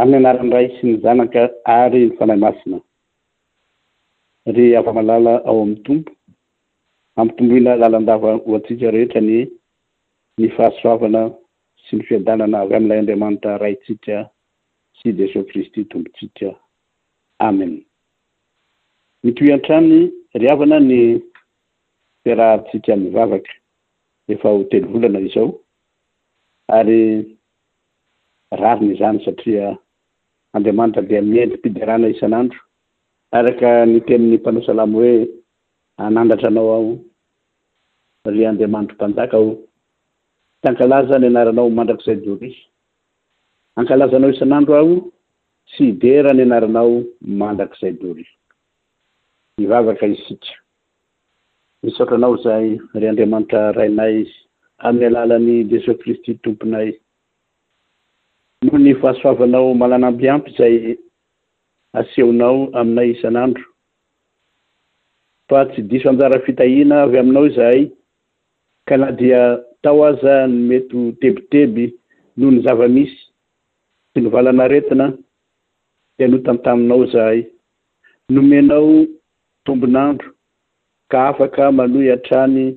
Amin'ny anaran'ny Ray sy ny Zanaka ary ny Fanahy Masina. Ry hava-malala ao amin'ny Tompo, ampitomboina lalandava ho antsika rehetra ny ny fahasoavana sy ny fiadanana avy amin'ilay Andriamanitra Raintsika sy Jesoa Kristy Tompontsika. Amen. Mitohy hatrany ry havana ny fiarahantsika mivavaka. Efa ho telo volana izao ary. Rariny izany satria Andriamanitra dia miendri-piderana isan'andro. Araka ny tenin'ny mpanao salamo hoe, Hanandratra Anao aho, ry Andriamanitro Mpanjaka o. Tsy hankalaza ny anaranao mandrakizay doria. Hankalaza Anao isan'andro aho sy hidera ny anaranao mandrakizay doria. Hivavaka isika. Misaotra Anao izahay, ry Andriamanitra Rainay, amin'ny alalan'i Jesoa Kristy Tomponay. Noho ny fahasoavanao malan'ambiampy izay asehonao aminay isan'andro. Fa tsy diso anjara fitahiana avy Aminao izahay, ka na dia tao aza ny mety ho tebiteby noho ny zava-misy sy ny valan'aretina, dia notantaminao izahay. Nomenao tombon'andro ka afaka manohy hatrany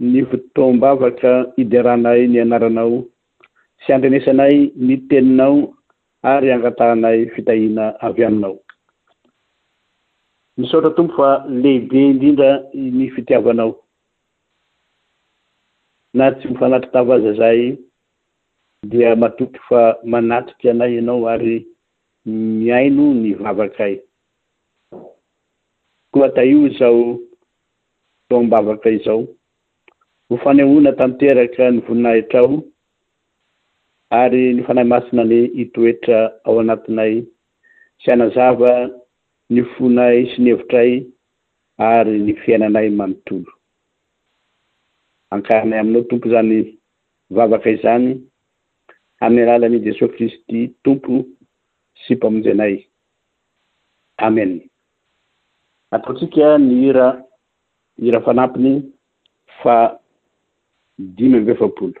ny fotoam-bavaka hideranay ny anaranao sy handrenesanay ny teninao ary hangatahanay fitahiana avy aminao. Misaotra Tompo fa lehibe indrindra ny fitiavanao. Na tsy mifanatri-tava aza izahay dia matoky fa manatrika anay ianao ary mihaino ny vavakay. Koa tahio izao fotoam-bavaka izao ho fanehoana tanteraka ny voninahitrao ary ny Fanahy Masina ny hitoetra ao anatinay sy hanazava ny fonay sy ny hevitray ary ny fiainanay manontolo. Ankaranay aminao Tompo izany vavaka izany amin'ny alalan'i Jesoa Kristy Tompo sy Mpamonjy anay. Amen. Ataontsika ny hira hira fanampiny faha dimy amby efapolo.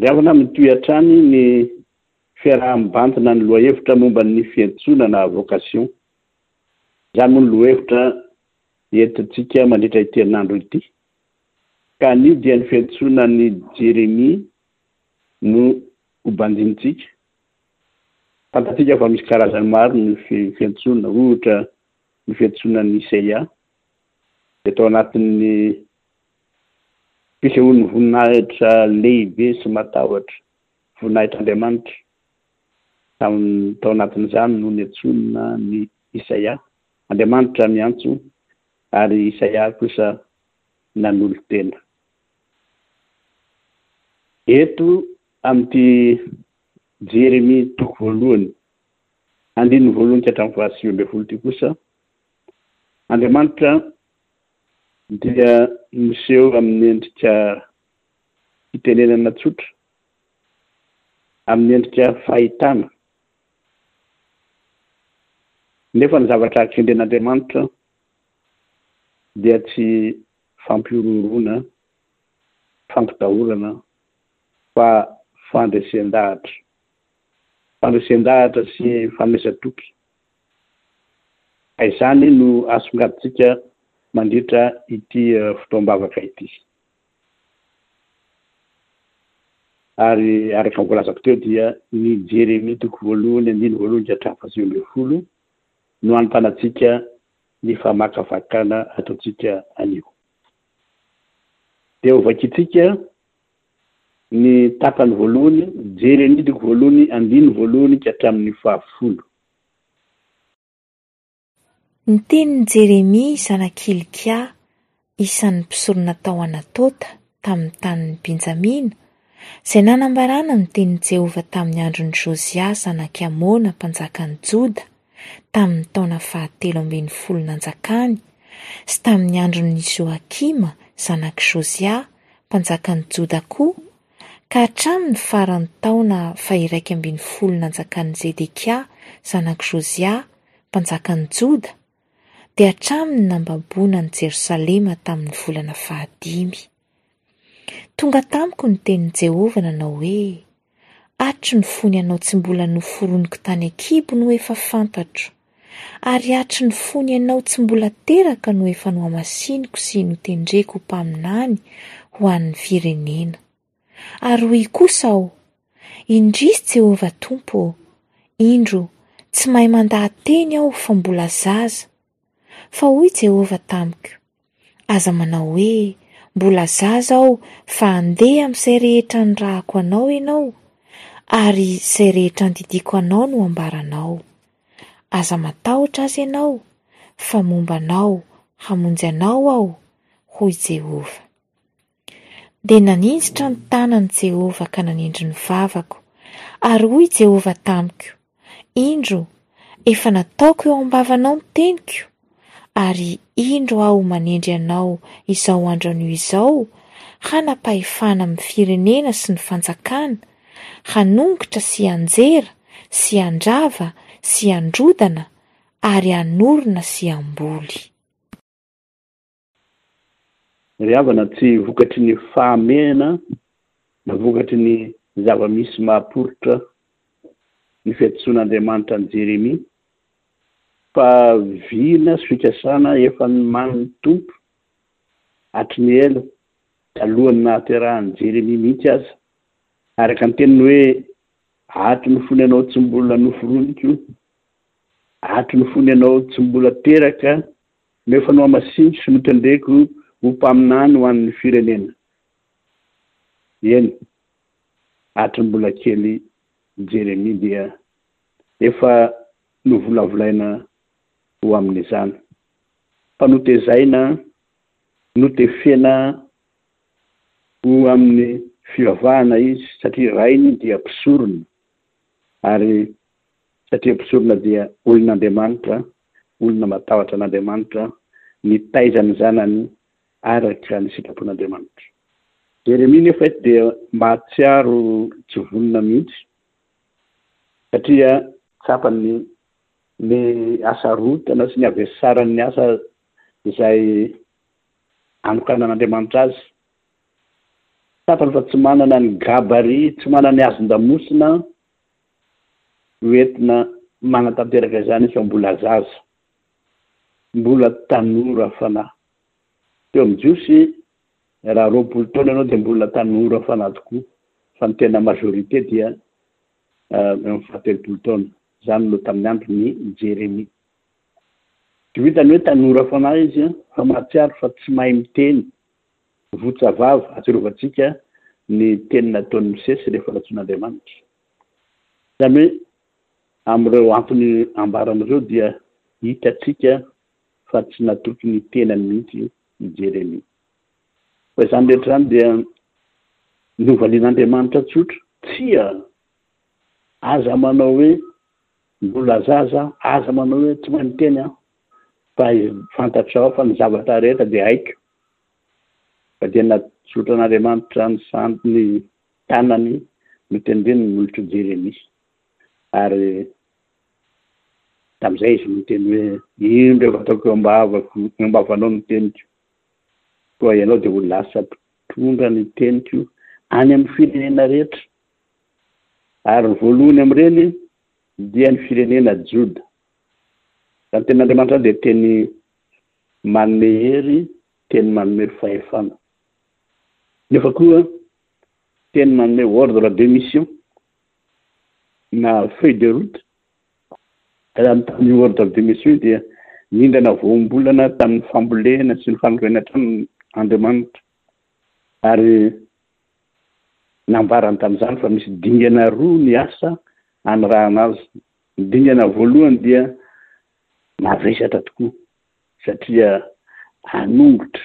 Ry havana, mitohy hatrany ny fiaraha-mibanjina ny lohahevitra momba ny fiantsoana na vocation. Izany moa no lohahevitra entintsika mandritra ity herinandro ity. Ka anio dia ny fiantsoana an'i Jeremia no hobanjinintsika. Fantatsika fa misy karazany maro ny fiantsoana, ohatra ny fiantsoana an'i Isaia dia tao anatin'ny Fisehoan'ny voninahitra lehibe sy matahotra, voninahitr'Andriamanitra, tamin'ny tao anatin'izany no niantsoana an'i Isaia. Andriamanitra niantso ary Isaia kosa nanolo-tena. Eto amin'ity Jeremia toko voalohany, andininy voalohany ka hatramin'ny fahasivy ambin'ny folo ity kosa, Andriamanitra dia miseho amin'ny endrika fitenenana tsotra, amin'ny endrika fahitana. Nefa ny zavatra kendren'Andriamanitra dia tsy fampihorohoroana, fampitahorana fa fandresen-dahatra. Fandresen-dahatra sy fanomezan-toky Ka izany no asongadintsika mandritra ity fotoam-bavaka ity. Ary araka ny voalazako teo dia ny Jeremia toko voalohony andininy voalohony ka hatramin'ny fahasivy ambin'ny folo no anontanantsika ny famakafakana ataontsika anio. Dia ho vakintsika ny tapany voalohany, Jeremia toko voalohony andininy voalohany ka hatramin'ny fahafolo. Ny tenin'i Jeremia zanak'i Hilkia, isan'ny mpisorona tao Anatota, tamin'ny tanin'i Benjamina, izay nanambarana ny tenin'i Jehovah tamin'ny andron'i Jôsia zanak'i Amôna mpanjakan'i Joda, tamin'ny taona fahatelo ambin'ny folo nanjakany, sy tamin'ny andron'i Joakima zanak'i Jôsia mpanjakan'i Joda koa, Ka hatramin'ny faran'ny taona fahiraika ambin'ny folo nanjakan'i Zedekia zanak'i Jôzià, mpanjakan'ny Joda, dia hatramin'ny nambaboana an'i Jerosalema tamin'ny volana fahadimy. Tonga tamiko ny tenin'i Jehovah nanao hoe, Hatry ny fony anao tsy mbola noforoniko tany an-kibony ho efa fantatro. Ary hatry ny fony ianao tsy mbola teraka no efa nohamasiniko sy notendreko ho mpaminany ho an'ny firenena. Ary hoy kosa aho, Indrisy Jehovah Tompo ô, indro, tsy mahay mandaha-teny aho fa mbola zaza. Fa hoy Jehovah tamiko, Aza manao hoe, mbola zaza aho fa handeha amin'izay rehetra nirahako anao ianao, ary izay rehetra andidiako anao no hambaranao. Aza matahotra aza ianao, fa momba anao hamonjy anao aho, hoy Jehovah. Dia naninjitra ny tanan'i Jehovah ka nanindry ny vavako. Ary hoy Jehovah tamiko, Indro, efa nataoko eo am-bavanao ny teniko, ary indro aho manendry anao izao andro anio izao hanam-pahefana amin'ny firenena sy ny fanjakana, hanongotra sy hanjera sy handrava sy handrodana ary hanorina sy hamboly. Ry havana, tsy vokatry ny fahamehana na vokatry ny zava-misy maha-poritra ny fiadisoan'Andriamanitra an'i Jeremia, fa vina sy fikasana efa nomanin'ny Tompo hatry ny ela, talohan'ny nahaterahan'i Jeremia mihitsy aza. Araka ny teniny hoe, Ato ny fony ianao tsy mbola noforoniko, ato ny fony ianao tsy mbola teraka Nefa nohamasiniko sy notendreko ho mpaminany ho an'ny firenena, eny, hatry ny mbola kely Jeremia dia efa novolavolaina ho amin'izany, fa notezaina, notefena ho amin'ny fivavahana izy, satria rainy dia mpisorona, ary satria mpisorona dia olon'Andriamanitra, olona matahotra an'Andriamanitra nitaiza ny Zanany araka ny sitrapon'Andriamanitra. Jeremia nefa eto dia mahatsiaro tsy vonona mihitsy satria tsapany ny hasarotana sy ny havesaran'ny asa izay anokanan'Andriamanitra azy. Tsapany fa tsy manana ny gabarit, tsy manana ny hazon-damosina ho entina manatanteraka izany efa mbola zaza, mbola tanora fanahy. Teo amin'ny Jiosy, raha roapolo taona ianao dia mbola tanora fanahy tokoa, fa ny tena majorité dia eo amin'ny fahatelopolo taona. Izany no tamin'ny andron'i Jeremia. Tsy vitan'ny hoe tanora fanahy izy, fa mahatsiaro fa tsy mahay miteny, votsa vava. Atsirovantsika ny teny nataon'i Mosesy rehefa nantsoin'Andriamanitra. Izany hoe amin'ireo antony ambarany ireo dia hitantsika fa tsy natoky ny tenany mihitsy i Jeremia. Fa izany rehetra izany dia novalian'Andriamanitra tsotra, Tsia, aza manao hoe mbola zaza aho, aza manao hoe tsy mahay miteny aho, fa fantatrao fa ny zavatra rehetra dia haiko. Fa dia natsotra an'Andriamanitra ny sandiny. Tanany no tendreny ny molotr'i Jeremia, ary tamin'izay izy no niteny hoe. Indro efa ataoko eo am-bavako, eo am-bavanao ny teniko, koa ianao dia ho lasa mpitondra ny teniko any amin'ny firenena rehetra, ary ny voalohany amin'ireny dia ny firenena Joda. Izany tenin'Andriamanitra izany dia teny manome hery, teny manome fahefana. Nefa koa teny manome ordre de mission na feuille de route raha ny tamin'io ordre de mission io dia nindrana voambolana tamin'ny fambolena sy ny fanolorana trano Andriamanitra ary nambarany tamin'izany fa misy dingana roa ny asa anarahana azy. Ny dingana voalohany dia mavesatra tokoa satria hanongotra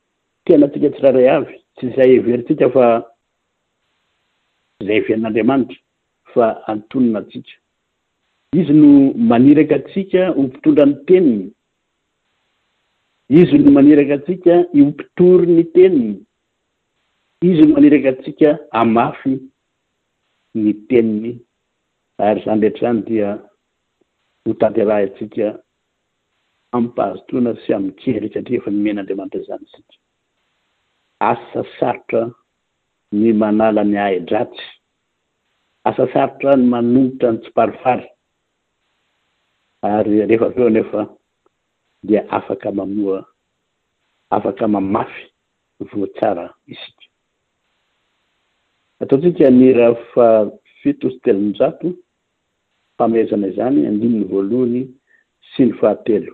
Tenantsika tsirairay avy, tsy izay heverintsika fa izay heverin'Andriamanitra fa antonona antsika. Izy no maniraka antsika ho mpitondra ny teniny. Izy no maniraka antsika ho mpitory ny teniny. Izy no maniraka antsika hamafy ny teniny ary izany rehetra izany dia hotanterahintsika amim-pahazotoana sy amin-tsehatra satria efa nomen'Andriamanitra izany isika. Asa sarotra ny manala ny ahi-dratsy. Asa sarotra ny manonitra ny tsiparifary. Ary rehefa avy eo anefa dia afaka mamoa, afaka mamafy voa tsara isika. Ataontsika ny ra fahafito sy telonjato fanomezana izany andininy voalohany sy ny fahatelo.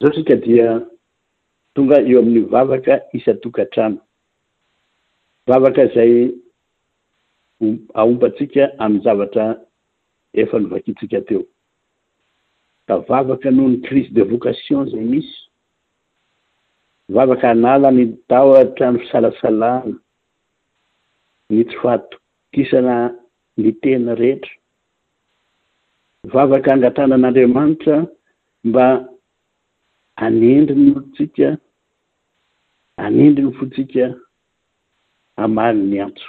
Izao isika dia tonga eo amin'ny vavaka isan-tokantrano. Vavaka izay aompantsika amin'ny zavatra efa novakintsika teo. Ka vavaka noho ny crise de vocation izay misy. Vavaka hanala ny tahotra, ny fisalasalana, ny tsy fahatokisana ny tena rehetra. Vavaka angatahana an'Andriamanitra mba hanendry ny olontsika. Hanindry ny fontsika hamaly ny antso.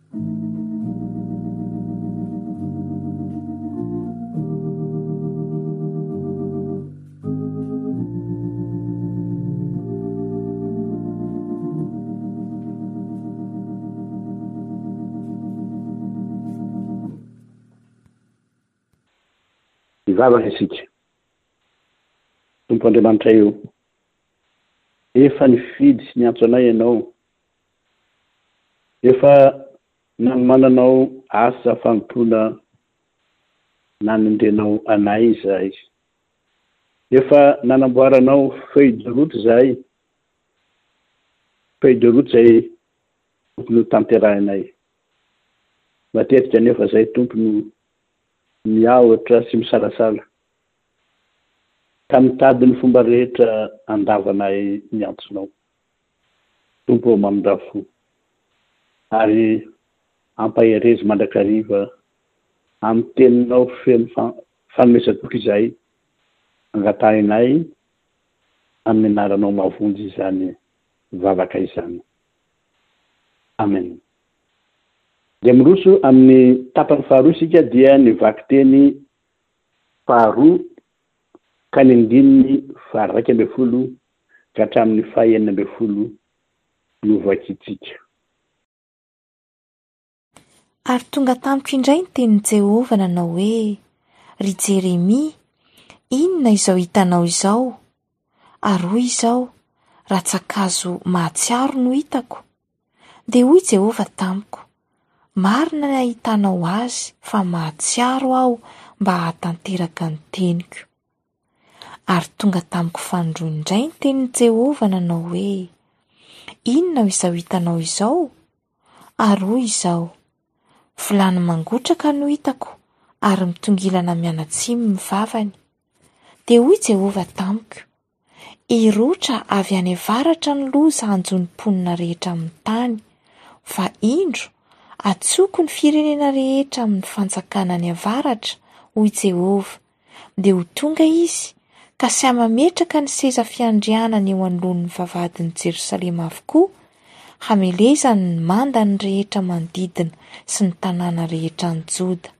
Hivavaka isika. Tompo Andriamanitra eo, efa nifidy sy niantso anay Ianao. Efa nanomananao asa fanompoana nanendrenao anay izahay. Efa nanamboaranao feuille de route izahay, feuille de route izay tokony ho tanterahinay. Matetika anefa izahay Tompo no miahotra sy misalasala, ka mitady ny fomba rehetra handavanay ny antsonao. Tompo ô manondraha fo. Ary ampaherezo mandrakariva amin'ny teninao feno fanomezan-toky izay angatahinay amin'ny anaranao mahavonjy izany vavaka izany. Amen. Dia miroso amin'ny tapany faharoa isika dia ny vakiteny faharoa ka ny andininy faharaika ambin'ny folo ka hatramin'ny fahenina ambin'ny folo novakitsika. Ary tonga tamiko indray ny tenin'i Jehovah nanao hoe, Ry Jeremia, inona izao hitanao izao? Ary hoy izao, Ratsan-kazo mahatsiaro no hitako. Dia hoy Jehovah tamiko, Marina ny ahitanao azy, fa mahatsiaro Aho mba hahatanteraka ny teniko. Ary tonga tamiko fanindroa indray ny tenin'i Jehovah nanao hoe, Inona aho izao hitanao izao? Ary hoy izaho, Vilany mangotraka no hitako ary mitongilana mianatsimo ny vavany. Dia hoy Jehovah tamiko, Hirotra avy any avaratra ny loza hanjo ny mponina rehetra amin'ny tany, fa indro, hatsoko ny firenena rehetra amin'ny fanjakana any avaratra, hoy Jehovah, dia ho tonga izy ka sy hamametraka ny seza fiandrianany eo anoloan'ny vavahadin'i Jerosalema avokoa, hamelezany ny mandany rehetra manodidina sy ny tanàna rehetra any Joda.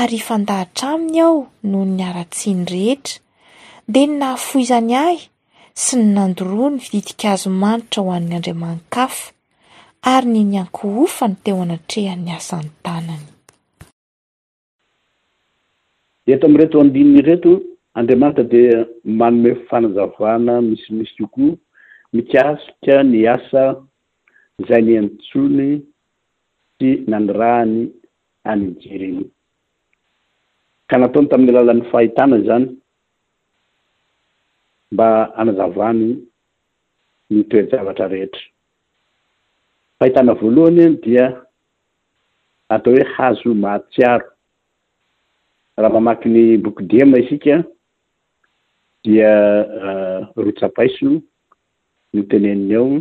Ary hifandahatra aminy aho noho ny haratsiany rehetra, dia ny nahafoizany ahy sy ny nandoroany ny fititikazo manitra ho an'ny andriamanikafa, ary ny niankohofany teo anatrehan'ny asan-tanany. Eto amin'ireto andininy ireto, Andriamanitra dia manome fanazavana misimisy kokoa mikasika ny asa izay niantsoany sy nanirahany an'i Ijeremia, ka nataony tamin'ny alalan'ny fahitana izany mba hanazavany ny toe-javatra rehetra. Fahitana voalohany dia atao hoe hazo mahatsiaro. Raha mamaky ny boky Diema isika dia rotsapaiso no teneniny ao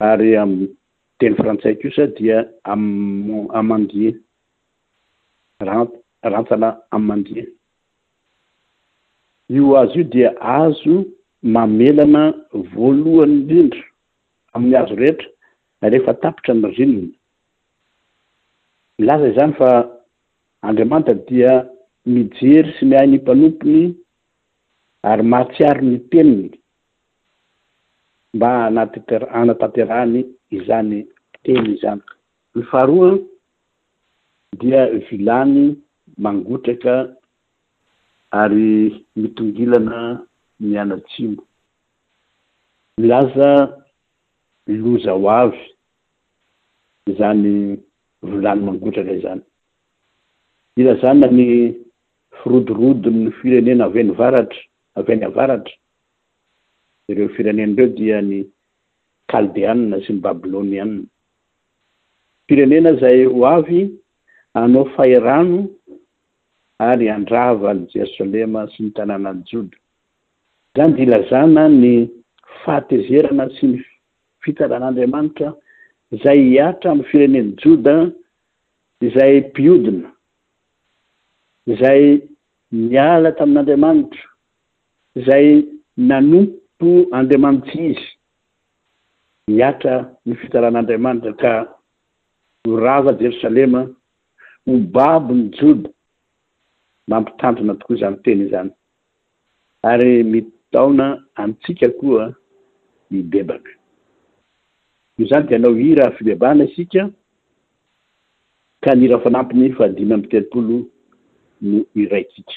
ary amin'ny teny frantsay kosa dia amandier, rantsana amandier. Io hazo io dia hazo mamelana voalohany indrindra amin'ny hazo rehetra Na rehefa tapitra ny rime. Milaza izany fa Andriamanitra dia mijery sy miahy ny mpanompony ary mahatsiaro ny teniny mba hanatanterahany izany teny izany. Ny faharoa dia vilany mangotraka ary mitongilana mianatsimo. Milaza Ny loza ho avy izany volany mangotraka izany. Ilazana ny firodorodon'ny firenena avy any varatra, avy any avaratra. Ireo firenena ireo dia ny Kaldeanina sy ny Babylonianina. Firenena izay ho avy hanao fahirano ary handrava an'i Jerosalema sy ny tanànan'i Joda. Izany dia ilazana ny fahatezerana sy ny fitsaran'Andriamanitra izay hihatra amin'ny firenen'i Joda izay mpiodina, izay niala tamin'Andriamanitra, izay nanompo andriamanitsy izy. Hihatra ny fitsaran'Andriamanitra ka ho rava Jerosalema, ho babo ny Joda. Mampitandrina tokoa izany teny izany. Ary mitaona antsika koa ny bebaka. Noho izany dia hanao hira fibebahana isika ka ny hira fanampiny faha dimy amby telopolo no hiraintsika.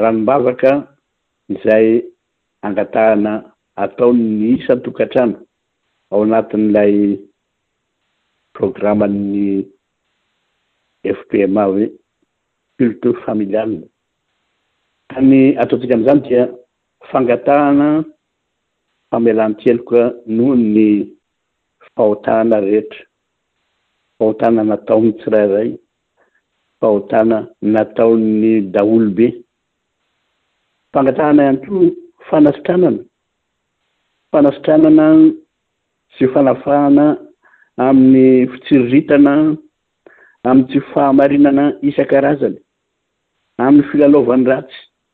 Ranom-bavaka izay angatahana ataon'ny isan-tokantrano ao anatin'ilay programan'ny FPMA hoe Culture Familiale. Ka ny ataontsika amin'izany dia fangatahana famelan-keloka noho ny fahotana rehetra, fahotana nataon'ny tsirairay. fahotana nataon'ny daholobe. Fangatahana ihany koa fanasitranana, fanasitranana sy fanafahana amin'ny fitsiriritana, amin'ny tsy fahamarinana isan-karazany, amin'ny filalaovan'ny ratsy.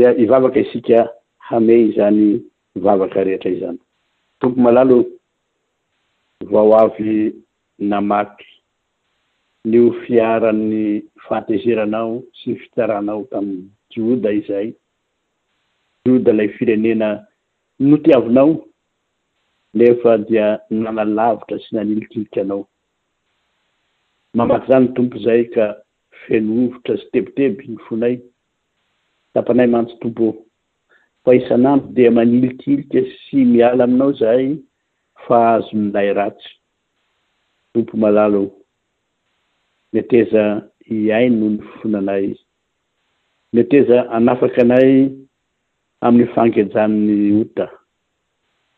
dia hivavaka isika hamehy izany vavaka rehetra izany. Tompo malalo, vao avy namaky ny ho fiaran'ny fahatezeranao sy ny fitsaranao tamin'i Joda izay, Joda ilay firenena notiavinao nefa dia nanalavitra sy nanilikilika anao. Mamaky izany ny Tompo izay ka feno hovitra sy tebiteby ny fonay. Tsapanay mantsy Tompo ô, fa isan'andro dia manilikilika sy miala aminao izahay fa azon'ilay ratsy Tompo malala o! Meteza hihaino ny fonanay, meteza hanafaka anay amin'ny fangejan'ny ota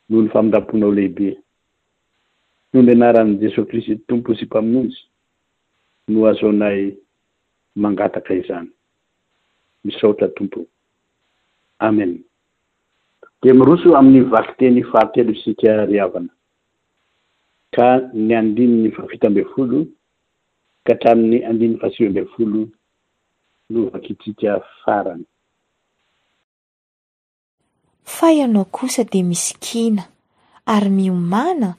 noho ny famindram-ponao lehibe. Noho ny anaran'i Jesoa Kristy Tompo sy Mpamonjy no azaonay mangataka izany. Misaotra Tompo o! Amen. Dia miroso amin'ny vakiteny fahatelo isika ry havana. ka ny andininy fahafito ambin'ny folo ka hatramin'ny andininy fahasivy ambin'ny folo no vakintsika farany. Fa ianao kosa dia misikina ary miomàna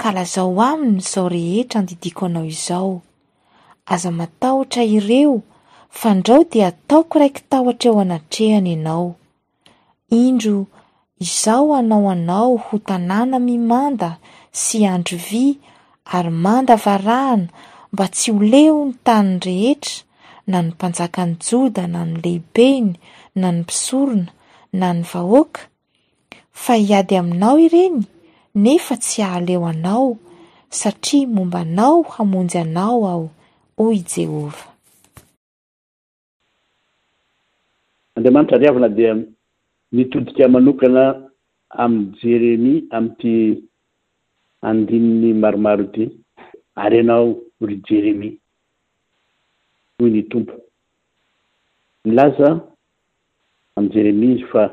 ka lazao aminy izao rehetra andidiako anao izao. Aza matahotra ireo, fandrao dia ataoko raiki-tahotra eo anatrehany ianao. Indro, Izaho hanao anao ho tanàna mimanda sy andry vy ary manda varahana mba tsy ho leo ny tany rehetra, na ny mpanjakan'i Joda na ny lehibeny na ny mpisorona na ny vahoaka, fa hiady aminao ireny nefa tsy hahaleo anao, satria momba anao hamonjy anao Aho, hoy Jehovah. Andriamanitra ry Havana dia nitodika manokana amin'i Jeremia amin'ity andininy maromaro ity, Ary ianao, ry Jeremia, hoy ny Tompo, milaza amin'i Jeremia izy, fa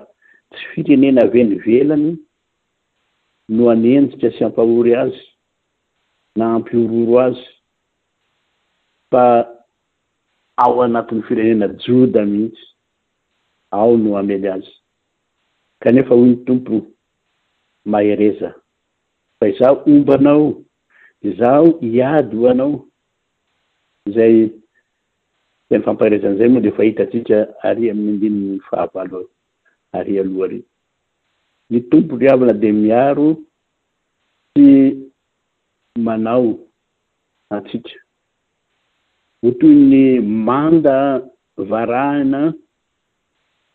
tsy firenena avy any ivelany no hanenjika sy hampahory azy na hampihorohoro azy, fa Ao anatin'ny firenena Joda mihitsy, ao no hamely azy. Kanefa hoy ny Tompo, Mahereza, fa Izaho homba anao, Izaho hiady ho anao. Izay teny fampaherezana izay moa dia efa hitantsika àry amin'ny andininy fahavalo àry aloha àry. Ny Tompo ry havana dia miaro sy manao antsika. ho toy ny manda varahina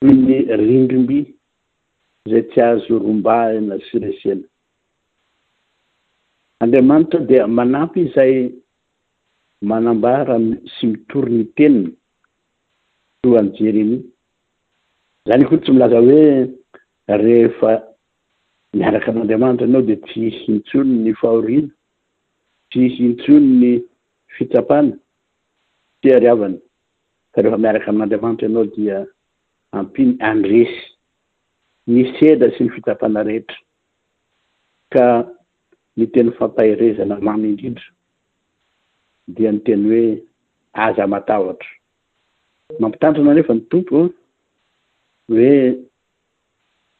toy ny rindrim-by izay tsy azo rombahina sy resena. Andriamanitra dia manampy izay manambara sy mitory ny teniny toa an'i Jeremia. Izany akory tsy milaza hoe rehefa miaraka amin'Andriamanitra ianao dia tsy hisy intsony ny fahoriana. tsy hisy intsony ny fitsapana sy hariavana fa rehefa miaraka amin'Andriamanitra ianao dia ampiany handresy ny sedra sy ny fitsapana rehetra ka ny teny fampaherezana mamy indrindra dia ny teny hoe aza matahotra. Mampitandrina anefa ny Tompo hoe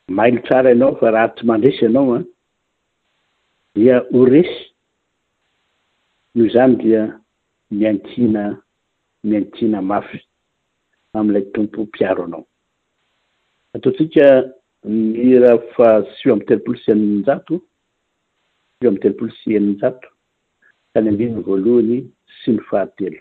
mailo tsara ianao fa raha tsy mandresy ianao dia ho resy, noho izany dia miankiana miankiana mafy amin'ilay Tompo mpiaro anao. Ataontsika ny hira fahasivy amby telopolo sy eninjato, sivy amby telopolo sy eninjato, tany andininy voalohany sy ny fahatelo.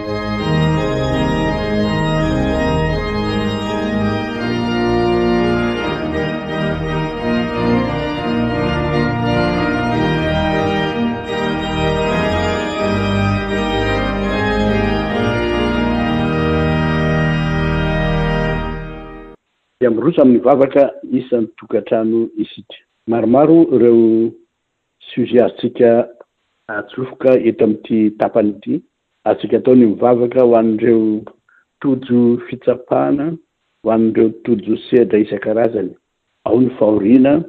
dia miroso amin'ny vavaka isan-tokantrano isika. Maromaro ireo sujet azontsika atsofoka eto amin'ity tapany ity Azontsika atao ny mivavaka ho an'ireo tojo fitsapana, ho an'ireo tojo sedra isan-karazany. Ao ny fahoriana,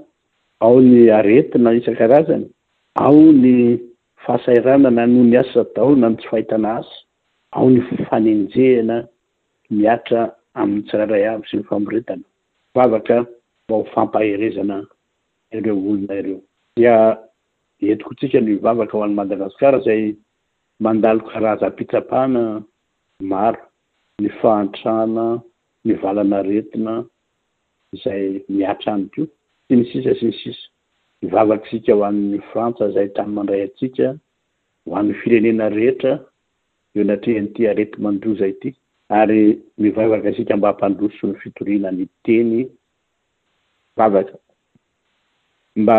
ao ny aretina isan-karazany, ao ny fahasahiranana noho ny asa atao na ny tsy fahitana asa, ao ny fanenjehana mihatra amin'ny tsirairay avy sy ny famoretana. Mivavaka mba ho fampaherezana ireo olona ireo. Dia entiko antsika ny mivavaka ho an'i Madagasikara izay Mandalo karazam-pitsapana maro ny fahantrana, ny valan'aretina izay mihatra ihany koa, sy ny sisa sy ny sisa. Ny vavak'isika ho an'i Frantsa izay tany mandray antsika ho an'ny firenena rehetra eo anatrehan'ity areti-mandoza ity. Ary mivavaka isika mba hampandroso ny fitoriana ny teny vavaka mba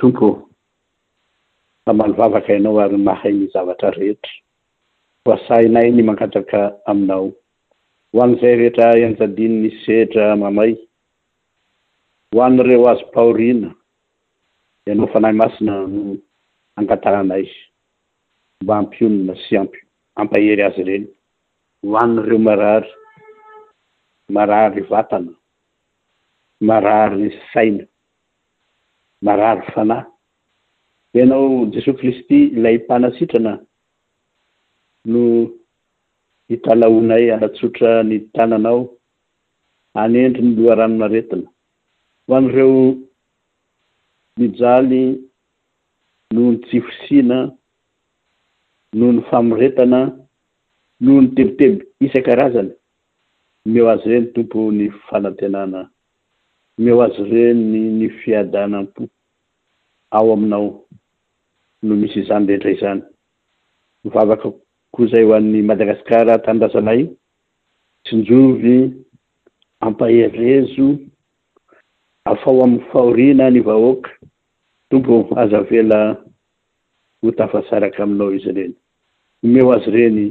Tompo ô, namaly vavaka Ianao ary mahay ny zavatra rehetra. Voasahy anay ny mangataka Aminao ho an'izay rehetra enjadin'ny sedra mamay, ho an'ireo azo pahoriana, Ianao Fanahy Masina no angatahanay mba hampionona sy hampahery azy ireny, ho an'ireo marary, marary vatana, marary saina, marary fanahy, Ianao Jesoa Kristy ilay Mpanasitrana no Hitalahoanay hanatsotra ny tananao hanendry ny loharanon'aretina. Ho an'ireo mijaly noho ny tsy fisiana, noho ny famoretana, noho ny tebiteby isan-karazany, omeo azy ireny, Tompo, ny fanantenana. Omeo azy ireny ny fiadanam-po. Ao Aminao no misy izany rehetra izany. Mivavaka Koa izay ho an'i Madagasikara tanindrazanay, tsinjovy, ampaherezo, afao amin'ny fahoriana ny vahoaka, Tompo ô, aza avela ho tafasaraka aminao izy ireny, omeo azy ireny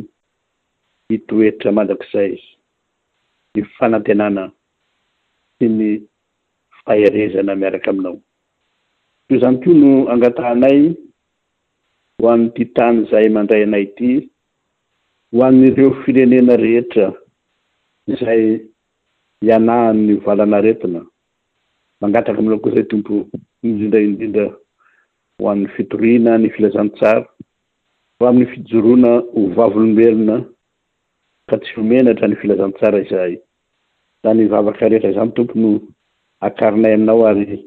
hitoetra mandrakizay ny fanantenana sy ny faherezana miaraka aminao. Toy izany koa no angatahanay ho an'ity tany izay mandray anay ity, ho an'ireo firenena rehetra izay ianahan'ny valan'aretina. Mangataka aminao koa izay Tompo o, indrindra indrindra ho an'ny fitoriana ny filazantsara, ho amin'ny fijoroana ho vavolombelona ka tsy ho menatra ny filazantsara izahay. Izany vavaka rehetra izany Tompo no akarinay aminao ary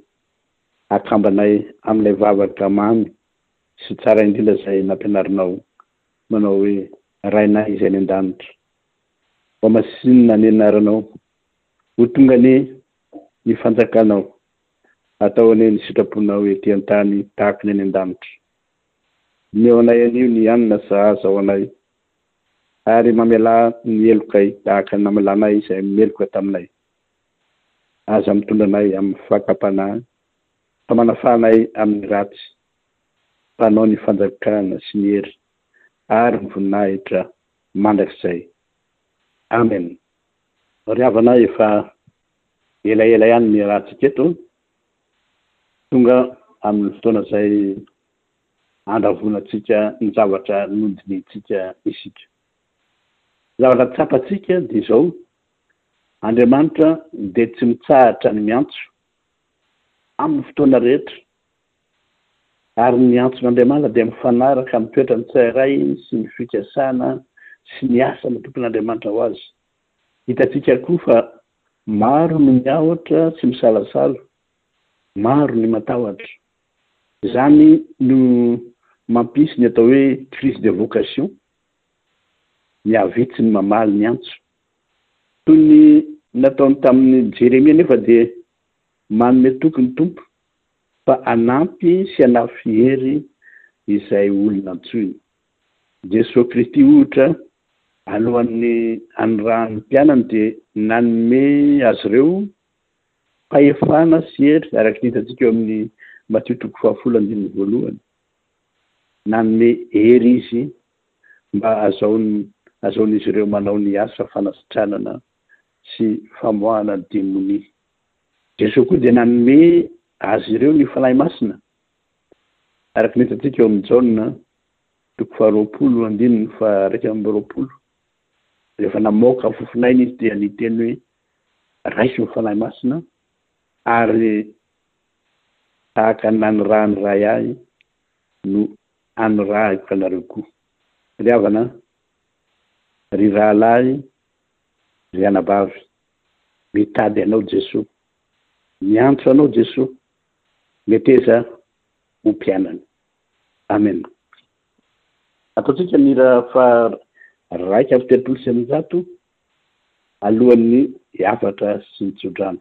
Akambanay amin'ilay vavaka mamy sy tsara indrindra izay nampianarinao, manao hoe, Rainay izay any an-danitra. Hohamasinina ny anaranao. Ho tonga anie ny fanjakanao. Atao anie ny sitraponao ety an-tany tahaka ny any an-danitra. Omeo anay anio ny hanina sahaza ho anay, ary mamelà ny helokay tahaka ny namelanay izay meloka taminay. Aza mitondra anay amin'ny fakam-panahy, fa manafaha anay amin'ny ratsy. Fanao ny fanjakana sy ny hery ary ny voninahitra mandrakizay. Amen. Ry havana efa elaela ihany ny ratsika eto, tonga amin'ny fotoana izay andravonantsika ny zavatra nodinihintsika isika. Ny zavatra tsapantsika dia izao, Andriamanitra dia tsy mitsahatra ny miantso amin'ny fotoana rehetra ary ny antson'Andriamanitra dia mifanaraka amin'ny toetran'ny tsirairay sy ny fikasana sy ny asa natokin'Andriamanitra ho azy. Hitantsika koa fa maro no miahotra sy misalasala, maro ny matahotra. Izany no mampisy ny atao hoe crise de vocation mihavitsy ny mamaly ny antso. Toy ny nataony tamin'i Jeremia anefa dia manome toky ny Tompo fa hanampy sy hanafy hery izay olona antsoiny. Jesoa Kristy ohatra, alohan'ny hanirahany ny mpianany dia nanome azy ireo fahefana sy hery araka ny hitantsika eo amin'ny Matio toko fahafolo andininy voalohany. Nanome hery izy mba hahazoan'izy ireo manao ny asa fanasitranana sy famoahana ny demonia. Jesoa koa dia nanome azy ireo ny Fanahy Masina, araka ny hitantsika ao amin'ny Jaona toko faharoapolo andininy faha-iraika amby roapolo. Rehefa namoaka fofon'aina izy dia niteny hoe, Raiso ny Fanahy Masina, ary tahaka ny nanirahan'ny Ray ahy no anirahiko anareo koa, ry havana, ry rahalahy, ry anabavy, mitady anao Jesoa, miantso anao Jesoa, meteza ho mpianany. Amen. Ataontsika ny hira faha raika amby telopolo sy eninjato alohan'ny hiafatra sy ny tsodrano.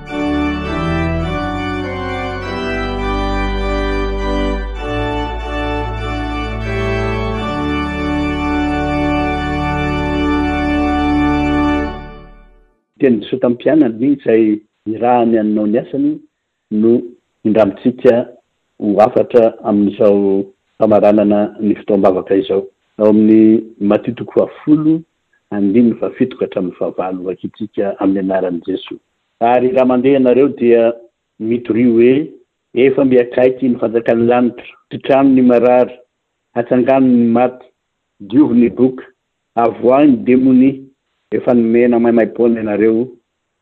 Teny Diso tamin'ny mpianany izay nirahany hanao ny asany no indramitsika ho hafatra amin'izao famaranana ny fotoam-bavaka izao. Ao amin'ny Matio toko fahafolo andininy fahafito ka hatramin'ny fahavalo vakitsika amin'ny anaran'i Jesoa. Ary raha mandeha ianareo dia mitoria hoe, Efa mby akaiky ny fanjakan'ny lanitra, mpitrano ny marary, hatsangano ny maty, diovy ny boka, avoahy ny demonia, efa nomena maimaimpoana ianareo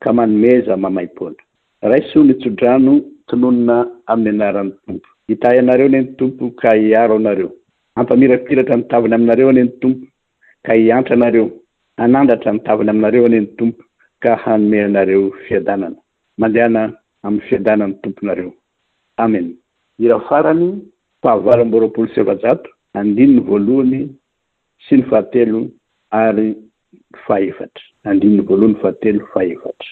ka manomeza maimaimpoana. Raiso ny tsodrano tononina amin'ny anaran'ny Tompo. Hitahy anareo anie ny Tompo ka hiaro anareo. Hampamirapiratra ny tavany aminareo anie ny Tompo ka hiantra anareo, hanandratra ny tavany aminareo anie ny Tompo ka hanome anareo fiadanana. Mandehana amin'ny fiadanan'ny Tomponareo. Amen. Hira farany, fahavalo amby roapolo sy efajato, andininy voalohany sy ny fahatelo ary fahefatra. Andininy voalohany, fahatelo, fahefatra.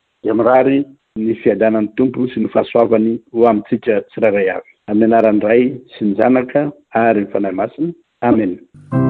dia mirary ny fiadanan'ny Tompo sy ny fahasoavany ho amintsika tsirairay avy. Amin'ny anaran'ny Ray sy ny Zanaka ary ny Fanahy Masina. Amena.